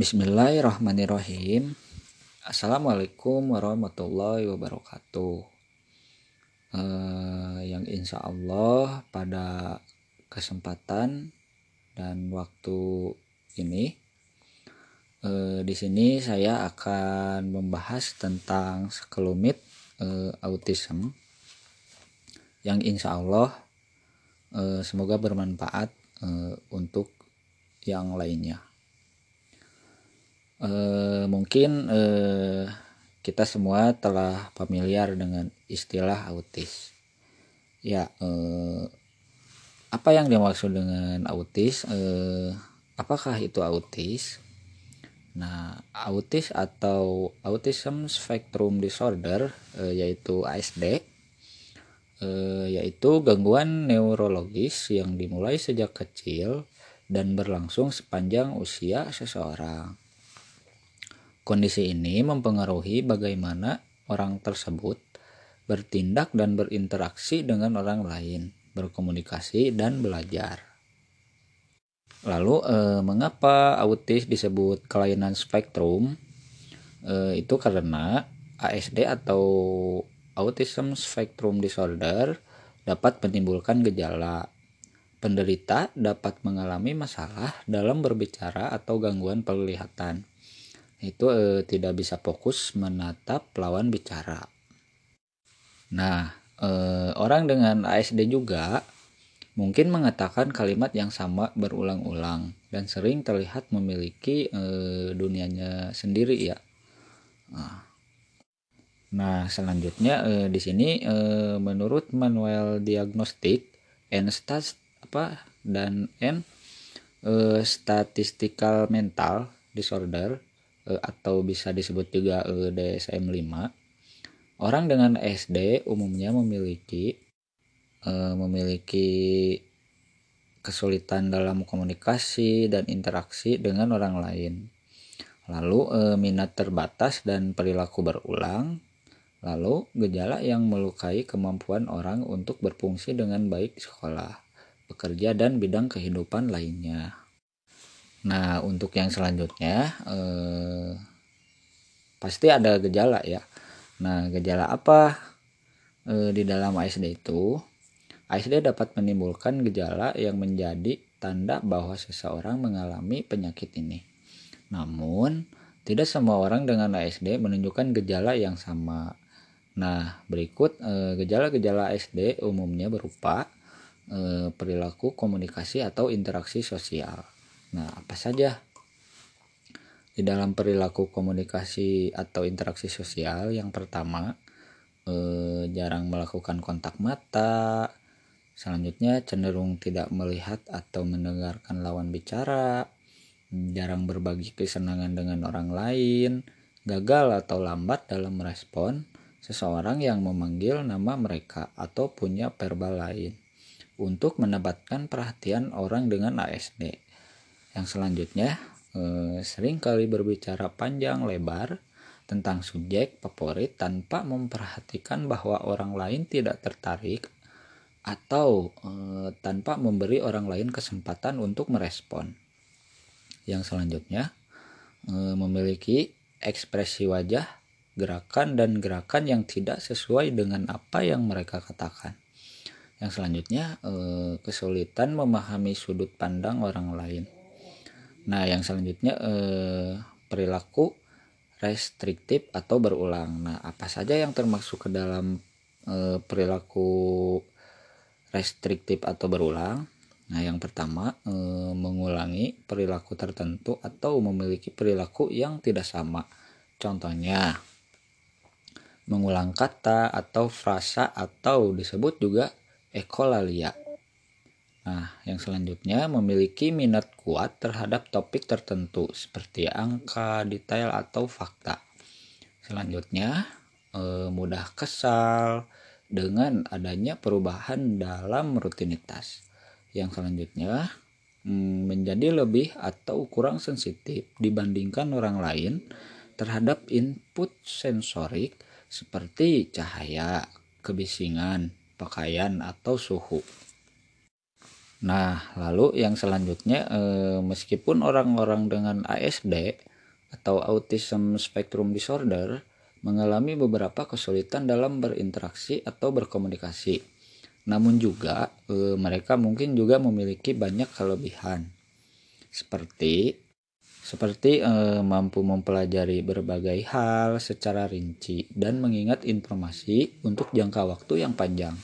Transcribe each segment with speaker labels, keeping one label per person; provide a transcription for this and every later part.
Speaker 1: Bismillahirrahmanirrahim. Assalamualaikum warahmatullahi wabarakatuh. Uh, yang insya Allah pada kesempatan dan waktu ini uh, di sini saya akan membahas tentang sekelumit uh, autism yang insya Allah uh, semoga bermanfaat uh, untuk yang lainnya eh, mungkin eh, kita semua telah familiar dengan istilah autis. Ya, eh, apa yang dimaksud dengan autis? Eh, apakah itu autis? Nah, autis atau Autism Spectrum Disorder eh, yaitu ASD eh, yaitu gangguan neurologis yang dimulai sejak kecil dan berlangsung sepanjang usia seseorang. Kondisi ini mempengaruhi bagaimana orang tersebut bertindak dan berinteraksi dengan orang lain, berkomunikasi dan belajar. Lalu eh, mengapa autis disebut kelainan spektrum? Eh, itu karena ASD atau Autism Spectrum Disorder dapat menimbulkan gejala. Penderita dapat mengalami masalah dalam berbicara atau gangguan penglihatan itu eh, tidak bisa fokus menatap lawan bicara. Nah, eh, orang dengan ASD juga mungkin mengatakan kalimat yang sama berulang-ulang dan sering terlihat memiliki eh, dunianya sendiri ya. Nah, nah selanjutnya eh, di sini eh, menurut manual diagnostik and apa dan n eh, statistical mental disorder atau bisa disebut juga eh, DSM-5 orang dengan SD umumnya memiliki eh, memiliki kesulitan dalam komunikasi dan interaksi dengan orang lain. Lalu minat terbatas dan perilaku berulang. Lalu gejala yang melukai kemampuan orang untuk berfungsi dengan baik di sekolah bekerja dan bidang kehidupan lainnya Nah, untuk yang selanjutnya eh, pasti ada gejala ya. Nah, gejala apa eh, di dalam ASD itu? ASD dapat menimbulkan gejala yang menjadi tanda bahwa seseorang mengalami penyakit ini. Namun, tidak semua orang dengan ASD menunjukkan gejala yang sama. Nah, berikut eh, gejala-gejala ASD umumnya berupa eh, perilaku komunikasi atau interaksi sosial Nah, apa saja di dalam perilaku komunikasi atau interaksi sosial? Yang pertama, eh, jarang melakukan kontak mata. Selanjutnya, cenderung tidak melihat atau mendengarkan lawan bicara. Jarang berbagi kesenangan dengan orang lain. Gagal atau lambat dalam merespon seseorang yang memanggil nama mereka atau punya verbal lain untuk mendapatkan perhatian orang dengan ASD. Yang selanjutnya, eh, sering kali berbicara panjang lebar tentang subjek favorit tanpa memperhatikan bahwa orang lain tidak tertarik atau eh, tanpa memberi orang lain kesempatan untuk merespon. Yang selanjutnya, eh, memiliki ekspresi wajah, gerakan dan gerakan yang tidak sesuai dengan apa yang mereka katakan. Yang selanjutnya, kesulitan memahami sudut pandang orang lain Nah, yang selanjutnya eh, perilaku restriktif atau berulang. Nah, apa saja yang termasuk ke dalam eh, perilaku restriktif atau berulang? Nah, yang pertama eh, mengulangi perilaku tertentu atau memiliki perilaku yang tidak sama. Contohnya mengulang kata atau frasa atau disebut juga ekolalia Nah, yang selanjutnya memiliki minat kuat terhadap topik tertentu seperti angka, detail, atau fakta. Selanjutnya, eh, mudah kesal dengan adanya perubahan dalam rutinitas. Yang selanjutnya, mm, menjadi lebih atau kurang sensitif dibandingkan orang lain terhadap input sensorik seperti cahaya, kebisingan, pakaian, atau suhu. Nah, lalu yang selanjutnya eh, meskipun orang-orang dengan ASD atau autism spectrum disorder mengalami beberapa kesulitan dalam berinteraksi atau berkomunikasi. Namun juga e, mereka mungkin juga memiliki banyak kelebihan. Seperti seperti e, mampu mempelajari berbagai hal secara rinci dan mengingat informasi untuk jangka waktu yang panjang.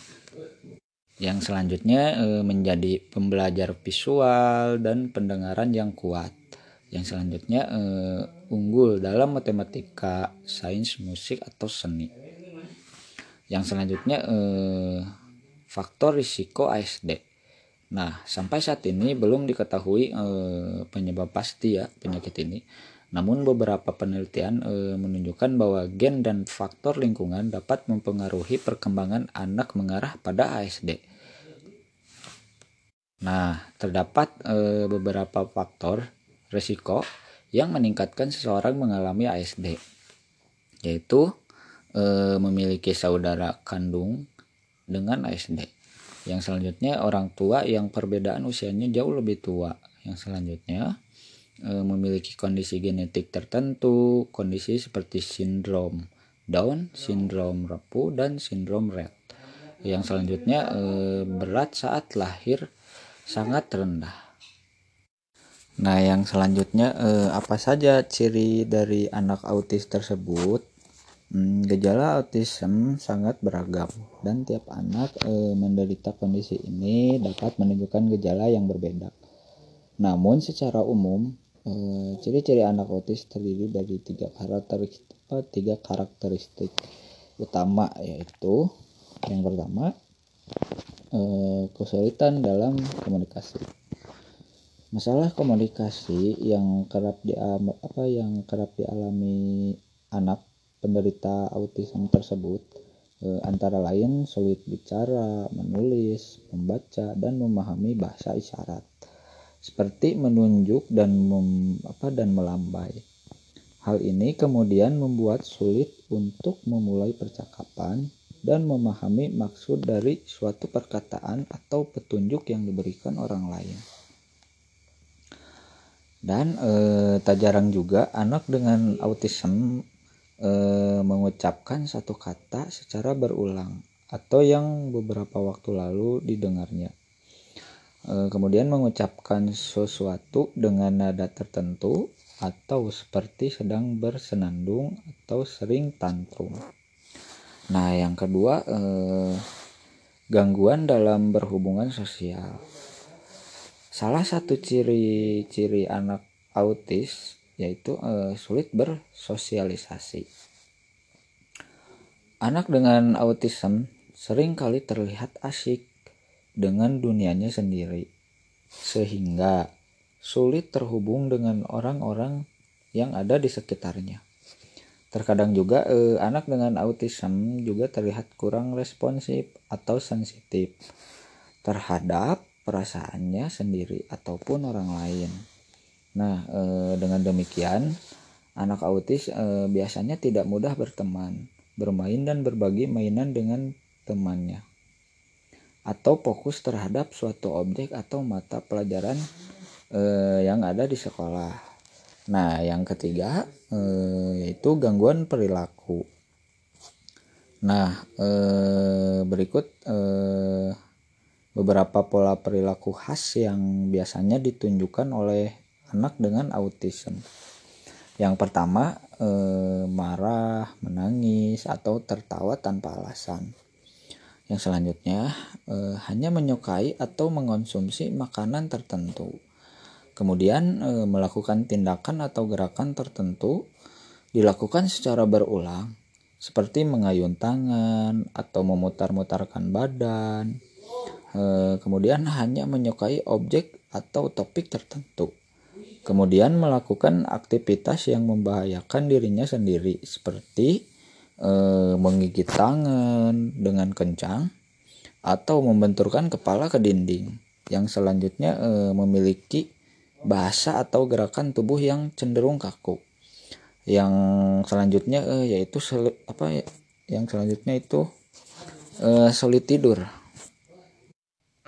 Speaker 1: Yang selanjutnya e, menjadi pembelajar visual dan pendengaran yang kuat. Yang selanjutnya e, unggul dalam matematika, sains, musik atau seni. Yang selanjutnya e, faktor risiko ASD. Nah, sampai saat ini belum diketahui penyebab pasti ya penyakit ini. Namun beberapa penelitian e, menunjukkan bahwa gen dan faktor lingkungan dapat mempengaruhi perkembangan anak mengarah pada ASD. Nah, terdapat e, beberapa faktor risiko yang meningkatkan seseorang mengalami ASD, yaitu e, memiliki saudara kandung dengan ASD. Yang selanjutnya orang tua yang perbedaan usianya jauh lebih tua. Yang selanjutnya e, memiliki kondisi genetik tertentu, kondisi seperti sindrom Down, sindrom rapuh, dan sindrom Rett. Yang selanjutnya e, berat saat lahir sangat rendah. Nah, yang selanjutnya eh, apa saja ciri dari anak autis tersebut? Hmm, gejala autism sangat beragam dan tiap anak eh, menderita kondisi ini dapat menunjukkan gejala yang berbeda. Namun secara umum eh, ciri-ciri anak autis terdiri dari tiga karakteristik, tiga karakteristik utama yaitu yang pertama eh, kesulitan dalam komunikasi. Masalah komunikasi yang kerap di apa yang kerap dialami anak penderita autism tersebut eh, antara lain sulit bicara, menulis, membaca dan memahami bahasa isyarat seperti menunjuk dan mem, apa dan melambai. Hal ini kemudian membuat sulit untuk memulai percakapan dan memahami maksud dari suatu perkataan atau petunjuk yang diberikan orang lain. Dan e, tak jarang juga anak dengan autism e, mengucapkan satu kata secara berulang atau yang beberapa waktu lalu didengarnya. E, kemudian mengucapkan sesuatu dengan nada tertentu atau seperti sedang bersenandung atau sering tantrum. Nah, yang kedua eh, gangguan dalam berhubungan sosial. Salah satu ciri-ciri anak autis yaitu eh, sulit bersosialisasi. Anak dengan autism sering kali terlihat asik dengan dunianya sendiri, sehingga sulit terhubung dengan orang-orang yang ada di sekitarnya. Terkadang juga eh, anak dengan autism juga terlihat kurang responsif atau sensitif terhadap perasaannya sendiri ataupun orang lain. Nah, eh, dengan demikian anak autis eh, biasanya tidak mudah berteman, bermain dan berbagi mainan dengan temannya atau fokus terhadap suatu objek atau mata pelajaran eh, yang ada di sekolah. Nah, yang ketiga eh, yaitu gangguan perilaku. Nah, eh, berikut eh, beberapa pola perilaku khas yang biasanya ditunjukkan oleh anak dengan autism. Yang pertama, eh, marah, menangis, atau tertawa tanpa alasan. Yang selanjutnya, eh, hanya menyukai atau mengonsumsi makanan tertentu. Kemudian e, melakukan tindakan atau gerakan tertentu dilakukan secara berulang seperti mengayun tangan atau memutar-mutarkan badan. E, kemudian hanya menyukai objek atau topik tertentu. Kemudian melakukan aktivitas yang membahayakan dirinya sendiri seperti e, menggigit tangan dengan kencang atau membenturkan kepala ke dinding yang selanjutnya e, memiliki bahasa atau gerakan tubuh yang cenderung kaku. Yang selanjutnya eh, yaitu apa ya? Yang selanjutnya itu eh, sulit tidur.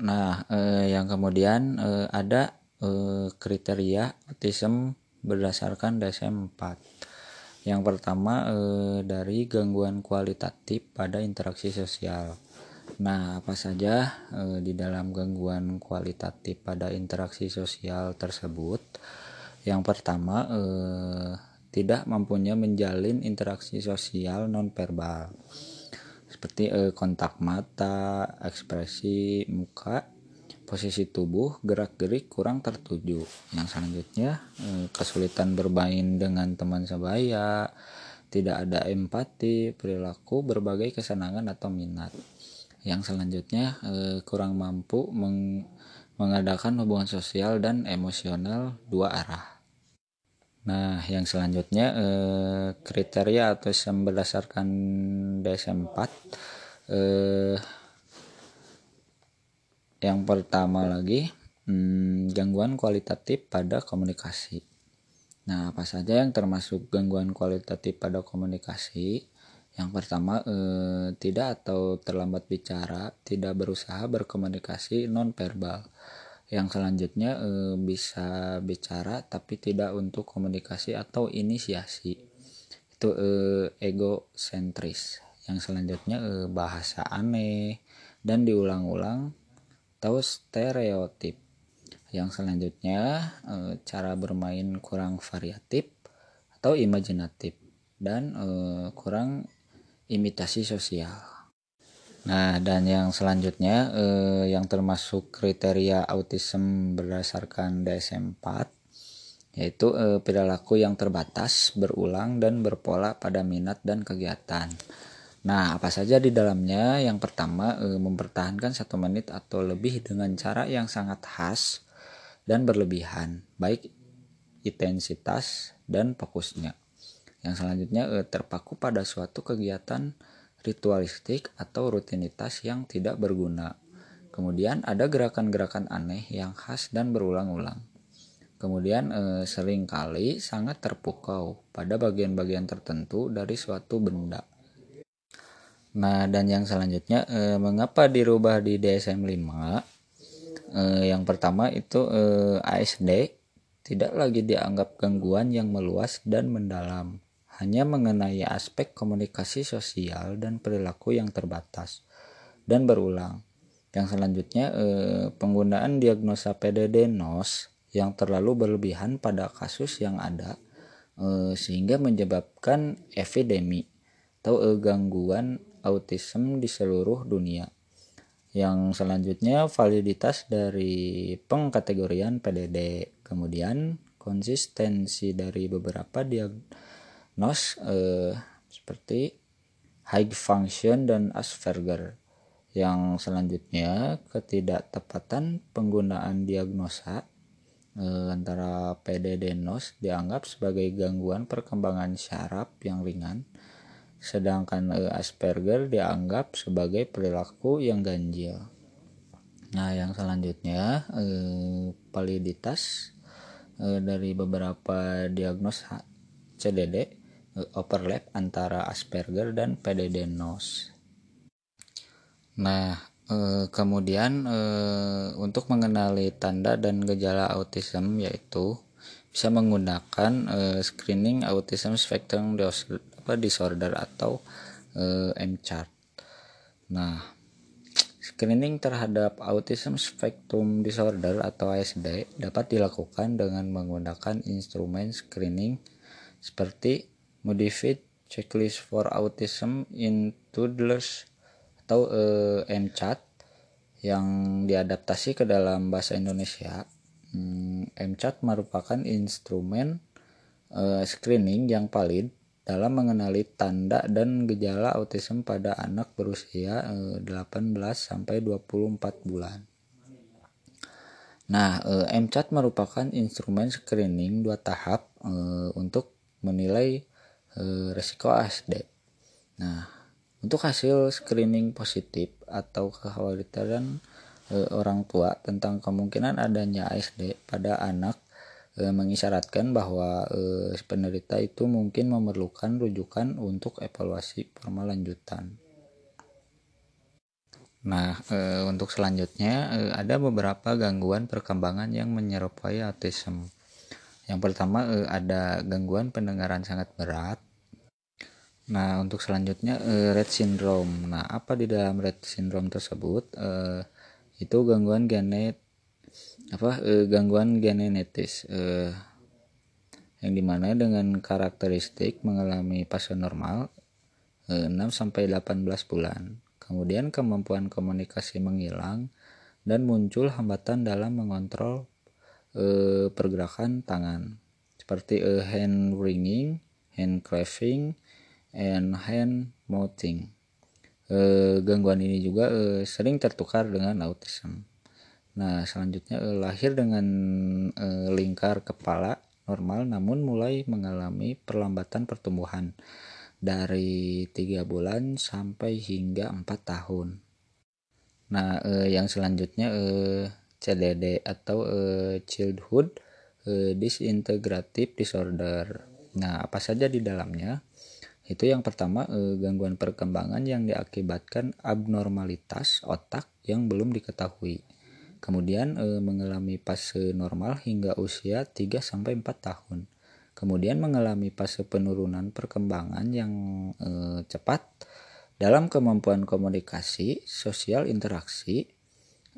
Speaker 1: Nah, eh, yang kemudian eh, ada eh, kriteria autism berdasarkan DSM-4. Yang pertama eh, dari gangguan kualitatif pada interaksi sosial. Nah, apa saja eh, di dalam gangguan kualitatif pada interaksi sosial tersebut? Yang pertama eh, tidak mampunya menjalin interaksi sosial nonverbal seperti eh, kontak mata, ekspresi muka, posisi tubuh, gerak-gerik kurang tertuju. Yang selanjutnya eh, kesulitan bermain dengan teman sebaya, tidak ada empati, perilaku, berbagai kesenangan atau minat. Yang selanjutnya eh, kurang mampu meng mengadakan hubungan sosial dan emosional dua arah. Nah, yang selanjutnya eh, kriteria atau yang berdasarkan DSM 4 eh, yang pertama lagi hmm, gangguan kualitatif pada komunikasi. Nah, apa saja yang termasuk gangguan kualitatif pada komunikasi? Yang pertama, eh, tidak atau terlambat bicara, tidak berusaha berkomunikasi non verbal yang selanjutnya e, bisa bicara tapi tidak untuk komunikasi atau inisiasi itu e, egosentris yang selanjutnya e, bahasa aneh dan diulang-ulang atau stereotip yang selanjutnya e, cara bermain kurang variatif atau imajinatif dan e, kurang imitasi sosial Nah, dan yang selanjutnya eh, yang termasuk kriteria autism berdasarkan DSM-4 yaitu eh, perilaku yang terbatas, berulang dan berpola pada minat dan kegiatan. Nah, apa saja di dalamnya? Yang pertama, eh, mempertahankan satu menit atau lebih dengan cara yang sangat khas dan berlebihan, baik intensitas dan fokusnya. Yang selanjutnya, eh, terpaku pada suatu kegiatan ritualistik atau rutinitas yang tidak berguna. Kemudian ada gerakan-gerakan aneh yang khas dan berulang-ulang. Kemudian eh, sering kali sangat terpukau pada bagian-bagian tertentu dari suatu benda. Nah, dan yang selanjutnya eh, mengapa dirubah di DSM-5? Eh, yang pertama itu eh, ASD tidak lagi dianggap gangguan yang meluas dan mendalam hanya mengenai aspek komunikasi sosial dan perilaku yang terbatas dan berulang. Yang selanjutnya eh, penggunaan diagnosa PDD-NOS yang terlalu berlebihan pada kasus yang ada eh, sehingga menyebabkan epidemi atau eh, gangguan autism di seluruh dunia. Yang selanjutnya validitas dari pengkategorian PDD, kemudian konsistensi dari beberapa diagnosa NOS eh, seperti high function dan Asperger. Yang selanjutnya ketidaktepatan penggunaan diagnosa eh, antara PDD NOS dianggap sebagai gangguan perkembangan syaraf yang ringan, sedangkan eh, Asperger dianggap sebagai perilaku yang ganjil. Nah, yang selanjutnya eh, validitas eh, dari beberapa diagnosa CDD overlap antara Asperger dan PDD-NOS. Nah, eh, kemudian eh, untuk mengenali tanda dan gejala autism yaitu bisa menggunakan eh, screening autism spectrum disorder atau MCHART. Nah, screening terhadap autism spectrum disorder atau ASD dapat dilakukan dengan menggunakan instrumen screening seperti Modified Checklist for Autism in Toddlers atau uh, MCAT yang diadaptasi ke dalam bahasa Indonesia. Hmm, MCAT merupakan instrumen uh, screening yang valid dalam mengenali tanda dan gejala autism pada anak berusia uh, 18 sampai 24 bulan. Nah, MCAT merupakan instrumen screening dua tahap untuk menilai resiko ASD. Nah, untuk hasil screening positif atau kekhawatiran orang tua tentang kemungkinan adanya ASD pada anak e, mengisyaratkan bahwa e, penderita itu mungkin memerlukan rujukan untuk evaluasi formal lanjutan. Nah, e, untuk selanjutnya e, ada beberapa gangguan perkembangan yang menyerupai autism. yang pertama uh, ada gangguan pendengaran sangat berat nah untuk selanjutnya uh, Red syndrome nah apa di dalam Red syndrome tersebut uh, itu gangguan genet apa uh, gangguan genetis uh, yang di mana dengan karakteristik mengalami fase normal 6 sampai 18 bulan. Kemudian kemampuan komunikasi menghilang dan muncul hambatan dalam mengontrol e, pergerakan tangan seperti e, hand wringing, hand clapping, and hand mouthing. E, gangguan ini juga e, sering tertukar dengan autism. Nah, selanjutnya e, lahir dengan e, lingkar kepala normal namun mulai mengalami perlambatan pertumbuhan dari tiga bulan sampai hingga empat tahun. Nah, eh, yang selanjutnya eh, CDD atau eh, Childhood eh, Disintegrative Disorder. Nah, apa saja di dalamnya? Itu yang pertama eh, gangguan perkembangan yang diakibatkan abnormalitas otak yang belum diketahui. Kemudian eh, mengalami fase normal hingga usia 3 sampai 4 tahun kemudian mengalami fase penurunan perkembangan yang eh, cepat dalam kemampuan komunikasi, sosial interaksi,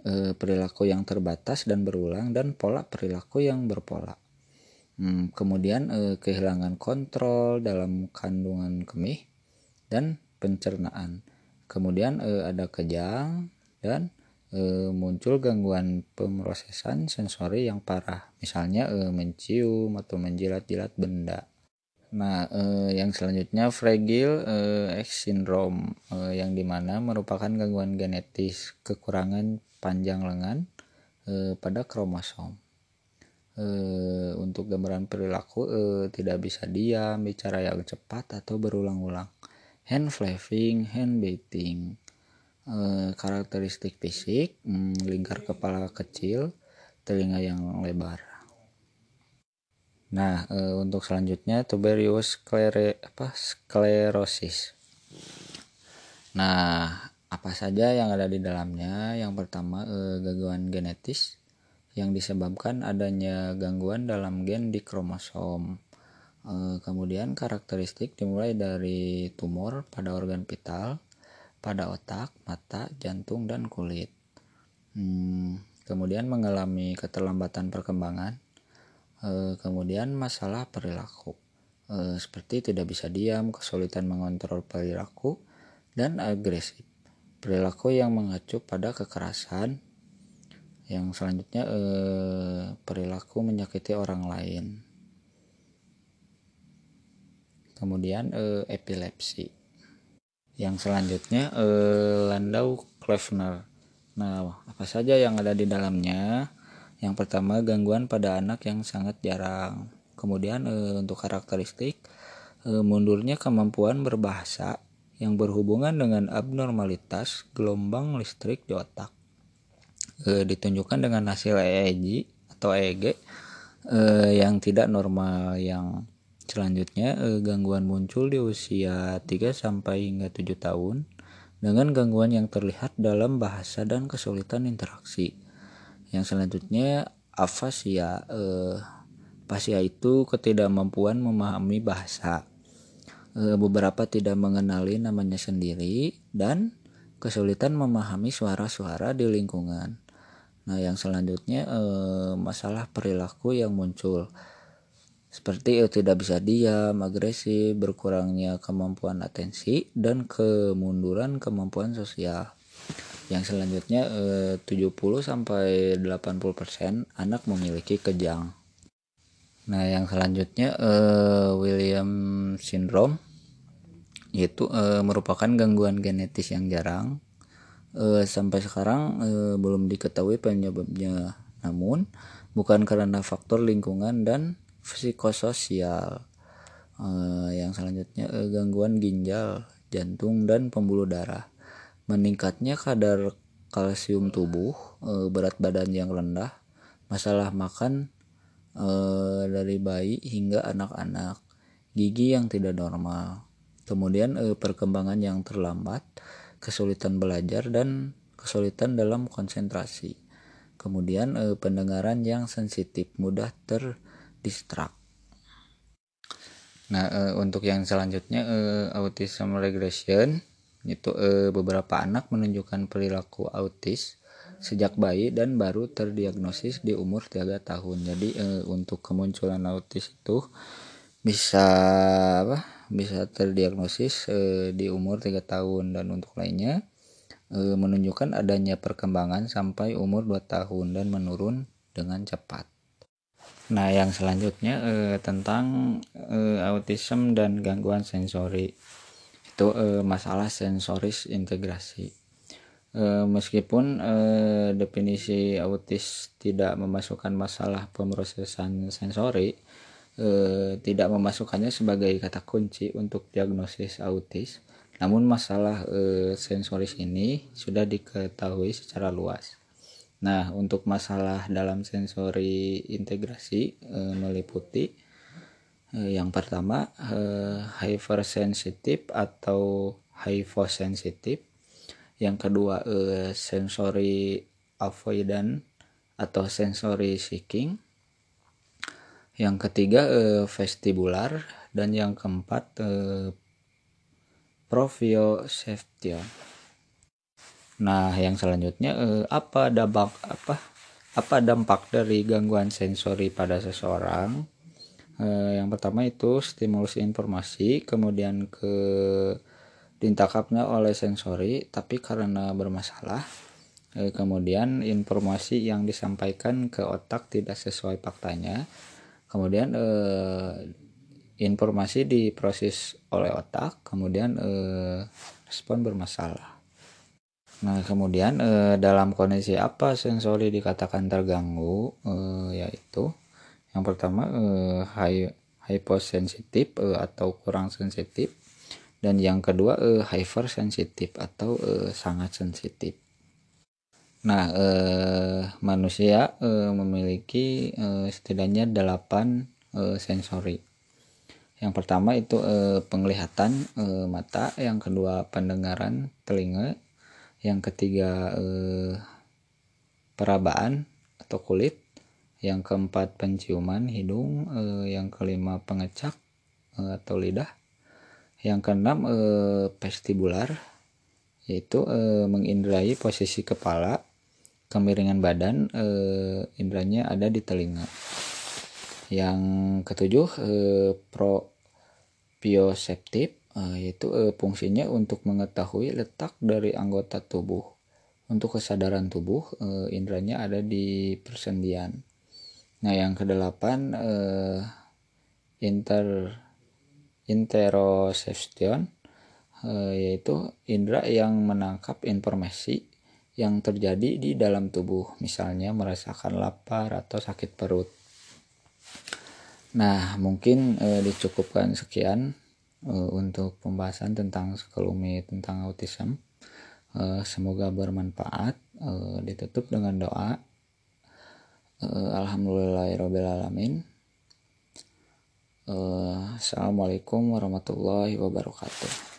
Speaker 1: eh, perilaku yang terbatas dan berulang, dan pola perilaku yang berpola. Hmm, kemudian eh, kehilangan kontrol dalam kandungan kemih dan pencernaan. Kemudian eh, ada kejang dan e, muncul gangguan pemrosesan sensori yang parah, misalnya e, mencium atau menjilat-jilat benda. Nah, e, yang selanjutnya fragile X syndrome yang di mana merupakan gangguan genetis kekurangan panjang lengan pada kromosom. Untuk gambaran perilaku tidak bisa diam, bicara yang cepat atau berulang-ulang. Hand flapping, hand beating Eh, karakteristik fisik hmm, lingkar kepala kecil telinga yang lebar. Nah e, untuk selanjutnya apa, sclerosis. Nah apa saja yang ada di dalamnya? Yang pertama e, gangguan genetis yang disebabkan adanya gangguan dalam gen di kromosom. Kemudian karakteristik dimulai dari tumor pada organ vital pada otak, mata, jantung, dan kulit. Hmm, kemudian mengalami keterlambatan perkembangan, e, kemudian masalah perilaku, e, seperti tidak bisa diam, kesulitan mengontrol perilaku, dan agresif. Perilaku yang mengacu pada kekerasan, yang selanjutnya e, perilaku menyakiti orang lain. Kemudian e, epilepsi yang selanjutnya eh, Landau Kleffner. Nah apa saja yang ada di dalamnya? Yang pertama gangguan pada anak yang sangat jarang. Kemudian eh, untuk karakteristik eh, mundurnya kemampuan berbahasa yang berhubungan dengan abnormalitas gelombang listrik di otak. Eh, ditunjukkan dengan hasil EEG atau EEG eh, yang tidak normal yang Selanjutnya, eh, gangguan muncul di usia 3 sampai hingga 7 tahun dengan gangguan yang terlihat dalam bahasa dan kesulitan interaksi. Yang selanjutnya, afasia. Eh, afasia itu ketidakmampuan memahami bahasa. Eh, beberapa tidak mengenali namanya sendiri dan kesulitan memahami suara-suara di lingkungan. Nah, yang selanjutnya eh, masalah perilaku yang muncul seperti eh, tidak bisa diam, agresif, berkurangnya kemampuan atensi, dan kemunduran kemampuan sosial. Yang selanjutnya eh, 70 sampai 80% anak memiliki kejang. Nah, yang selanjutnya eh, William syndrome yaitu eh, merupakan gangguan genetis yang jarang eh, sampai sekarang eh, belum diketahui penyebabnya. Namun bukan karena faktor lingkungan dan psikososial. Uh, yang selanjutnya uh, gangguan ginjal jantung dan pembuluh darah. Meningkatnya kadar kalsium tubuh uh, berat badan yang rendah masalah makan dari bayi hingga anak-anak gigi yang tidak normal. Kemudian perkembangan yang terlambat kesulitan belajar dan kesulitan dalam konsentrasi. Kemudian pendengaran yang sensitif mudah ter distrak nah e, untuk yang selanjutnya e, autism regression itu e, beberapa anak menunjukkan perilaku autis sejak bayi dan baru terdiagnosis di umur 3 tahun. Jadi e, untuk kemunculan autis itu bisa apa bisa terdiagnosis e, di umur 3 tahun. Dan untuk lainnya e, menunjukkan adanya perkembangan sampai umur 2 tahun dan menurun dengan cepat. Nah, yang selanjutnya e, tentang e, autism dan gangguan sensori. Itu e, masalah sensoris integrasi. E, meskipun e, definisi autis tidak memasukkan masalah pemrosesan sensori, e, tidak memasukkannya sebagai kata kunci untuk diagnosis autis. Namun masalah e, sensoris ini sudah diketahui secara luas. Nah, untuk masalah dalam sensori integrasi e, meliputi e, yang pertama e, hypersensitive atau hyposensitive. Yang kedua e, sensory avoidant atau sensory seeking yang ketiga eh, vestibular dan yang keempat eh, proprioception. Nah, yang selanjutnya eh, apa dampak apa apa dampak dari gangguan sensori pada seseorang? Eh, yang pertama itu stimulus informasi, kemudian ke ditangkapnya oleh sensori, tapi karena bermasalah, eh, kemudian informasi yang disampaikan ke otak tidak sesuai faktanya, kemudian eh, informasi diproses oleh otak kemudian eh, respon bermasalah nah kemudian eh, dalam kondisi apa sensori dikatakan terganggu? Eh, yaitu yang pertama eh, high hyposensitif eh, atau kurang sensitif. Dan yang kedua eh, hypersensitif atau eh, sangat sensitif. Nah, eh, manusia eh, memiliki eh, setidaknya delapan eh, sensori. Yang pertama itu eh, penglihatan eh, mata, yang kedua pendengaran telinga, yang ketiga eh, perabaan atau kulit, yang keempat penciuman hidung, eh, yang kelima pengecak eh, atau lidah, yang keenam eh, vestibular yaitu eh, mengindrai posisi kepala kemiringan badan eh, indranya ada di telinga. Yang ketujuh eh, proprioceptif yaitu eh, fungsinya untuk mengetahui letak dari anggota tubuh. Untuk kesadaran tubuh eh, indranya ada di persendian. Nah yang kedelapan eh, inter interoception eh, yaitu indera yang menangkap informasi yang terjadi di dalam tubuh, misalnya merasakan lapar atau sakit perut. Nah, mungkin eh, dicukupkan sekian eh, untuk pembahasan tentang sekelumit tentang autism. Eh, semoga bermanfaat. Eh, ditutup dengan doa. Eh, Alhamdulillahirobbilalamin. Eh, Assalamualaikum warahmatullahi wabarakatuh.